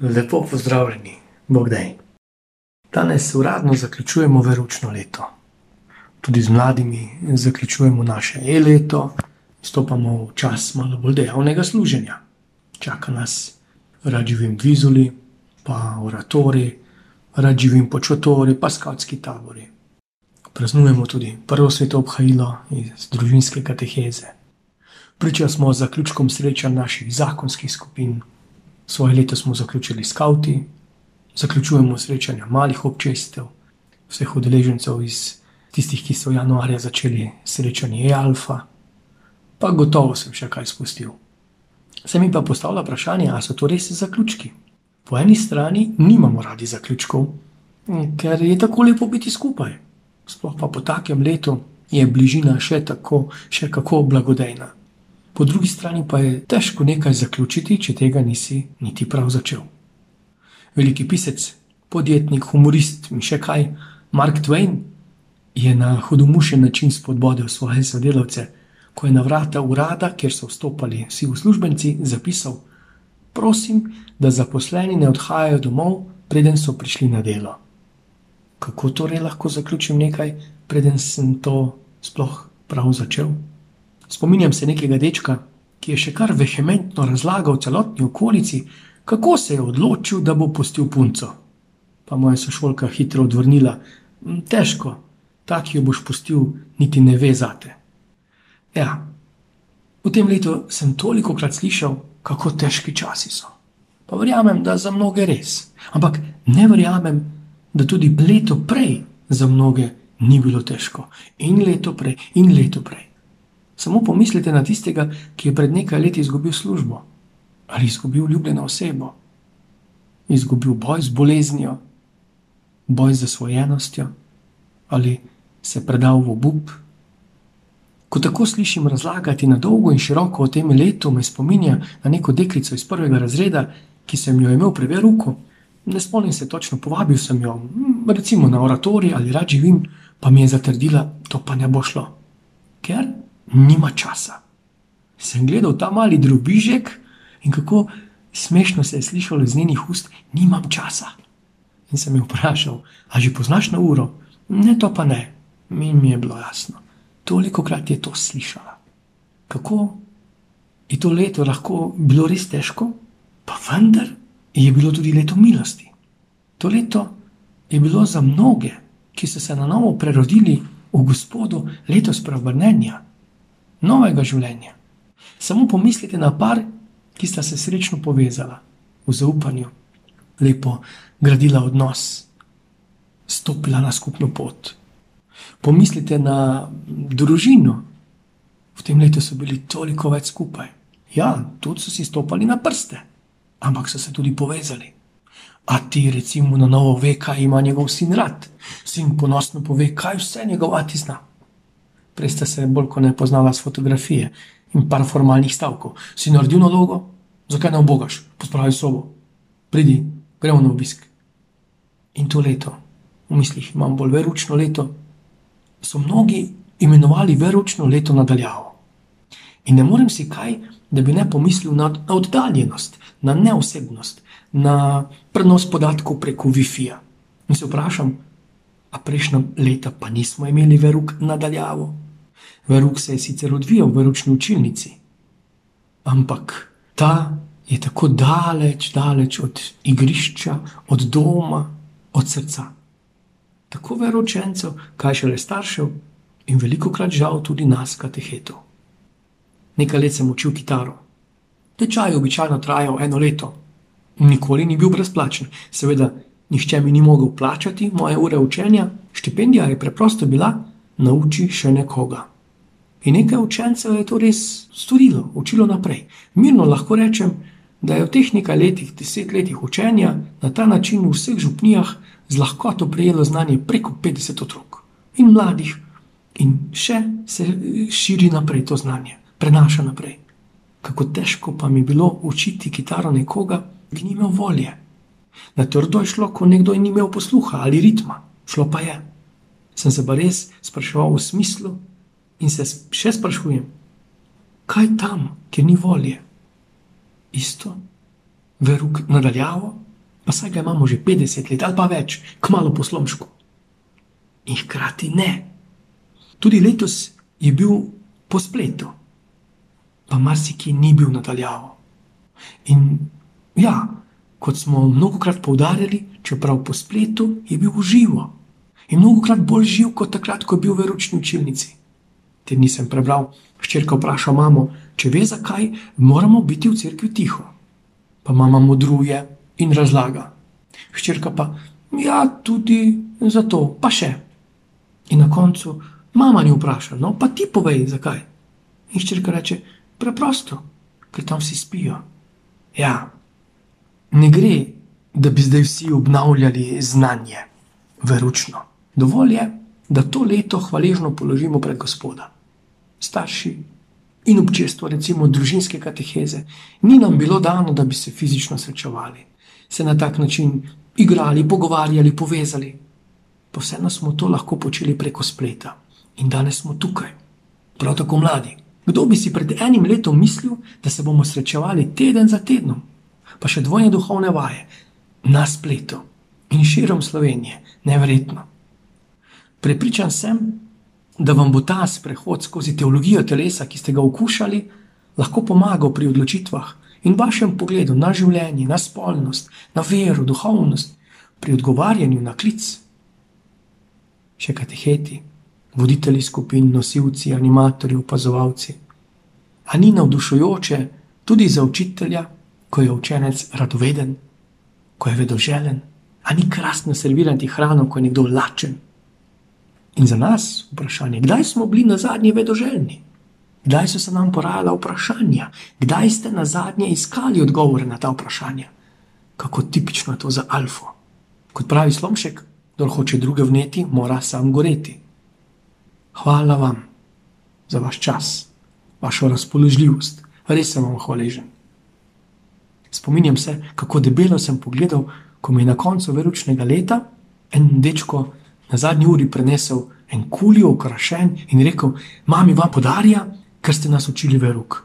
Lepo pozdravljeni, Bogdaj. Danes uradno zaključujemo veručno leto. Tudi z mladimi zaključujemo naše e-leto, stopamo v čas malo bolj dejavnega služenja. Čaka nas rad živim vizuli, pa oratori, rad živim počotori, pa skavtski tabori. Praznujemo tudi prvo sveto obhajilo iz družinske kateheze. Priča smo z zaključkom srečanj naših zakonskih skupin. Svoje leto smo zaključili s skavti, zaključujemo srečanja malih občestev, vseh udeležencev iz tistih, ki so januarja začeli srečanje E-Alfa, pa gotovo sem še kaj spustil. Se mi pa postavlja vprašanje, ali so to res zaključki. Po eni strani nimamo radi zaključkov, ker je tako lepo biti skupaj. Sploh pa po takem letu je bližina še tako, še kako blagodejna. Po drugi strani pa je težko nekaj zaključiti, če tega nisi niti prav začel. Veliki pisec, podjetnik, humorist in še kaj, Mark Twain, je na hudomušen način spodbudil svoje sodelavce, ko je na vrata urada, kjer so vstopali vsi uslužbenci, zapisal: Prosim, da zaposleni ne odhajajo domov, preden so prišli na delo. Kako torej lahko zaključim nekaj, preden sem to sploh prav začel? Spominjam se nekega dečka, ki je še kar vehementno razlagal celotni okolici, kako se je odločil, da bo pustil punco. Pa moja sošolka hitro odvrnila: Težko, taki jo boš pustil, niti ne ve zate. Ja, v tem letu sem toliko krat slišal, kako težki časi so. Pa verjamem, da za mnoge res. Ampak ne verjamem, da tudi leto prej za mnoge ni bilo težko. In leto prej, in leto prej. Samo pomislite na tistega, ki je pred nekaj leti izgubil službo ali izgubil ljubljeno osebo, izgubil boj z boleznijo, boj z zasvojenostjo ali se predal v obup. Ko tako slišim razlagati na dolgo in široko o tem letu, me spominja na neko deklico iz prvega razreda, ki sem jo imel pri veruku. Ne spomnim se točno, povabil sem jo, recimo na oratorij ali rad živim, pa mi je zatrdila, to pa ne bo šlo. Ker nima časa. Sem gledal ta mali drobižek in kako smešno se je slišalo iz njenih ust, nimam časa. In sem jih vprašal, a že poznaš na uro? Ne, to pa ne. Mi, mi je bilo jasno. Toliko krat je to slišala. Kako je to leto lahko bilo res težko, pa vendar je bilo tudi leto milosti. To leto je bilo za mnoge, ki so se na novo prerodili v Gospodu, leto spreobrnenja novega življenja. Samo pomislite na par, ki sta se srečno povezala v zaupanju, lepo gradila odnos, stopila na skupno pot. Pomislite na družino. V tem letu so bili toliko več skupaj. Ja, tudi so si stopili na prste, ampak so se tudi povezali. A ti, recimo, na novo ve, kaj ima njegov sin rad. Sin ponosno pove, kaj vse njegov ati zna prej sta se bolj kot ne poznala s fotografije in par formalnih stavkov. Si naredil nalogo, zakaj ne obogaš, pospravi sobo, pridi, gremo na obisk. In to leto, v mislih imam bolj veručno leto, so mnogi imenovali veručno leto nadaljavo. In ne morem si kaj, da bi ne pomislil na, na oddaljenost, na neosebnost, na prenos podatkov preko Wi-Fi-ja. In se vprašam, a prejšnja leta pa nismo imeli veruk nadaljavo. Veruk se je sicer odvijal v ročni učilnici, ampak ta je tako daleč, daleč od igrišča, od doma, od srca. Tako veročencev, kaj šele staršev, in veliko krat žal tudi nas, katehetov. Nekaj let sem učil kitaro. Tečaj je običajno trajal eno leto. Nikoli ni bil brezplačen, seveda, nihče mi ni mogel plačati moje ure učenja, štipendija je preprosto bila: nauči še nekoga. In nekaj učencev je to res storilo, učilo naprej. Mirno lahko rečem, da je v teh nekaj letih, deset letih učenja na ta način v vseh župnijah z lahkoto prejelo znanje preko 50 otrok in mladih, in še se širi naprej to znanje, prenaša naprej. Kako težko pa mi je bilo učiti kitaro nekoga, ki ni imel volje. Na trdo je šlo, ko nekdo ni imel posluha ali ritma, šlo pa je. Sem se pa res spraševal v smislu, in se še sprašujem, kaj tam, kjer ni volje. Isto, veruk nadaljavo, pa saj ga imamo že 50 let ali pa več, kmalo po slomšku. In hkrati ne. Tudi letos je bil po spletu, pa marsikaj ni bil nadaljavo. In ja, kot smo mnogokrat poudarjali, čeprav po spletu je bil živo in mnogokrat bolj živ kot takrat, ko je bil v ročni učilnici. Te nisem prebral, hčerka vpraša mamo, če ve, zakaj moramo biti v cerkvi tiho. Pa mama modruje in razlaga. Hčerka pa, ja, tudi zato, pa še. In na koncu mama ni vprašala, no pa ti povej, zakaj. In hčerka reče, preprosto, ker tam vsi spijo. Ja, ne gre, da bi zdaj vsi obnavljali znanje, veručno. Dovolj je, da to leto hvaležno položimo pred Gospoda. Starši in občestvo, recimo družinske kateheze, ni nam bilo dano, da bi se fizično srečevali, se na tak način igrali, pogovarjali, povezali. Pa vseeno smo to lahko počeli preko spleta in danes smo tukaj, prav tako mladi. Kdo bi si pred enim letom mislil, da se bomo srečevali teden za tednom, pa še dvojne duhovne vaje na spletu in širom Slovenije, nevrjetno. Prepričan sem, da vam bo ta sprehod skozi teologijo telesa, ki ste ga okušali, lahko pomagal pri odločitvah in vašem pogledu na življenje, na spolnost, na vero, duhovnost, pri odgovarjanju na klic. Še kateheti voditelji skupin, nosilci, animatorji, opazovalci. A ni navdušujoče tudi za učitelja, ko je učenec radoveden, ko je vedoželen, a ni krasno servirati hrano, ko je nekdo lačen. In za nas vprašanje, kdaj smo bili na zadnje vedoželjni? Kdaj so se nam porajala vprašanja? Kdaj ste na zadnje iskali odgovore na ta vprašanja? Kako tipično je to za alfa. Kot pravi Slomšek, kdo hoče druge vneti, mora sam goreti. Hvala vam za vaš čas, vašo razpoložljivost, res sem vam hvaležen. Spominjam se, kako debelo sem pogledal, ko mi je na koncu veručnega leta en dečko na zadnji uri prenesel en kulijo, okrašen in rekel: Mami, vam podarja, ker ste nas učili veruk.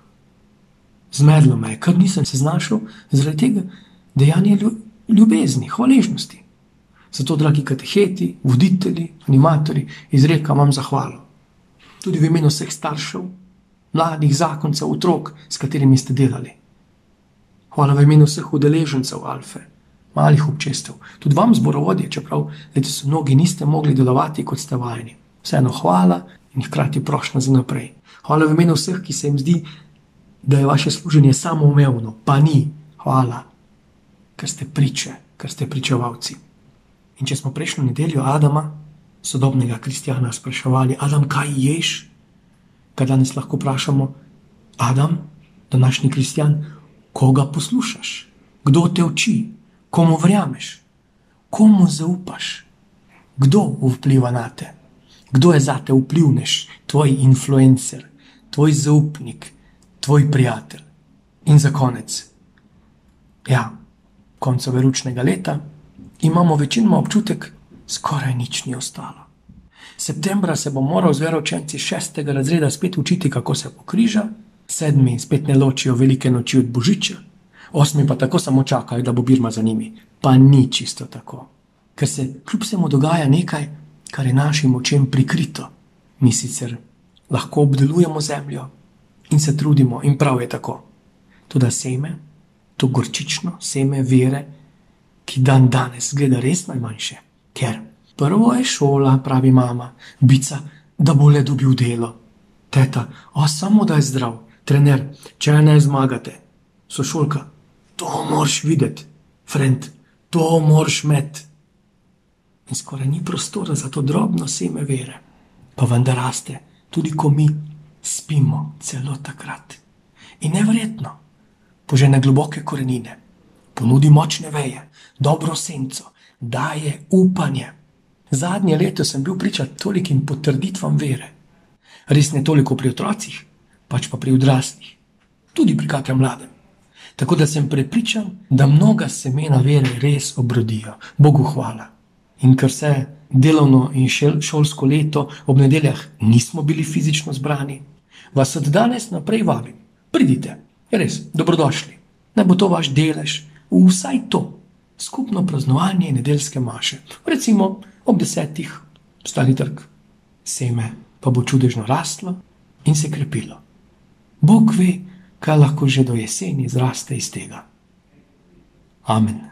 Zmedlo me je, ker nisem se znašel zaradi tega dejanja ljubezni, hvaležnosti. Zato, dragi kateheti, voditelji, animatori, izrekam vam zahvalo. Tudi v imenu vseh staršev, mladih zakoncev, otrok, s katerimi ste delali. Hvala v imenu vseh udeležencev Alfe, malih občestev, tudi vam, zborovodje, čeprav letos mnogi niste mogli delovati kot ste vajeni. Vseeno hvala in hkrati prošnja za naprej. Hvala v imenu vseh, ki se jim zdi, da je vaše služenje samoumevno, pa ni. Hvala, ker ste priče, ker ste pričevalci. In če smo prejšnjo nedeljo Adama, sodobnega kristjana, spraševali, Adam, kaj ješ? Kaj danes lahko vprašamo, Adam, današnji kristjan, koga poslušaš, kdo te uči, komu verjameš, komu zaupaš, kdo vpliva na te, kdo je za te vplivnež, tvoj influencer, tvoj zaupnik, tvoj prijatelj. In za konec, ja, konca veručnega leta imamo večinoma občutek, skoraj nič ni ostalo. Septembra se bo moral z veročenci šestega razreda spet učiti, kako se pokriža, sedmi spet ne ločijo velike noči od božiča, osmi pa tako samo čakajo, da bo Birma za njimi. Pa ni čisto tako. Ker se kljub vsemu dogaja nekaj, kar je našim očem prikrito. Mi sicer lahko obdelujemo zemljo in se trudimo, in prav je tako. Tudi seme, to gorčično seme vere, ki dan danes gleda res najmanjše. Ker prvo je šola, pravi mama, bica, da bo le dobil delo. Teta, o samo da je zdrav, trener, če ne zmagate, sošolka, to moraš videti, friend, to moraš met. In skoraj ni prostora za to drobno seme vere, pa vendar raste, tudi ko mi spimo, celo takrat. In nevrjetno, požene globoke korenine ponudi močne veje, dobro senco, daje upanje. Zadnje leto sem bil priča tolikim potrditvam vere. Res ne toliko pri otrocih, pač pa pri odraslih, tudi pri kakrem mladem. Tako da sem prepričan, da mnoga semena vere res obrodijo. Bogu hvala. In ker se delovno in šolsko leto ob nedeljah nismo bili fizično zbrani, vas od danes naprej vabim. Pridite, res, dobrodošli. Naj bo to vaš delež, vsaj to, skupno praznovanje nedeljske maše. Recimo ob desetih stali trg, seme pa bo čudežno rastlo in se krepilo. Bog ve, kaj lahko že do jeseni zraste iz tega. Amen.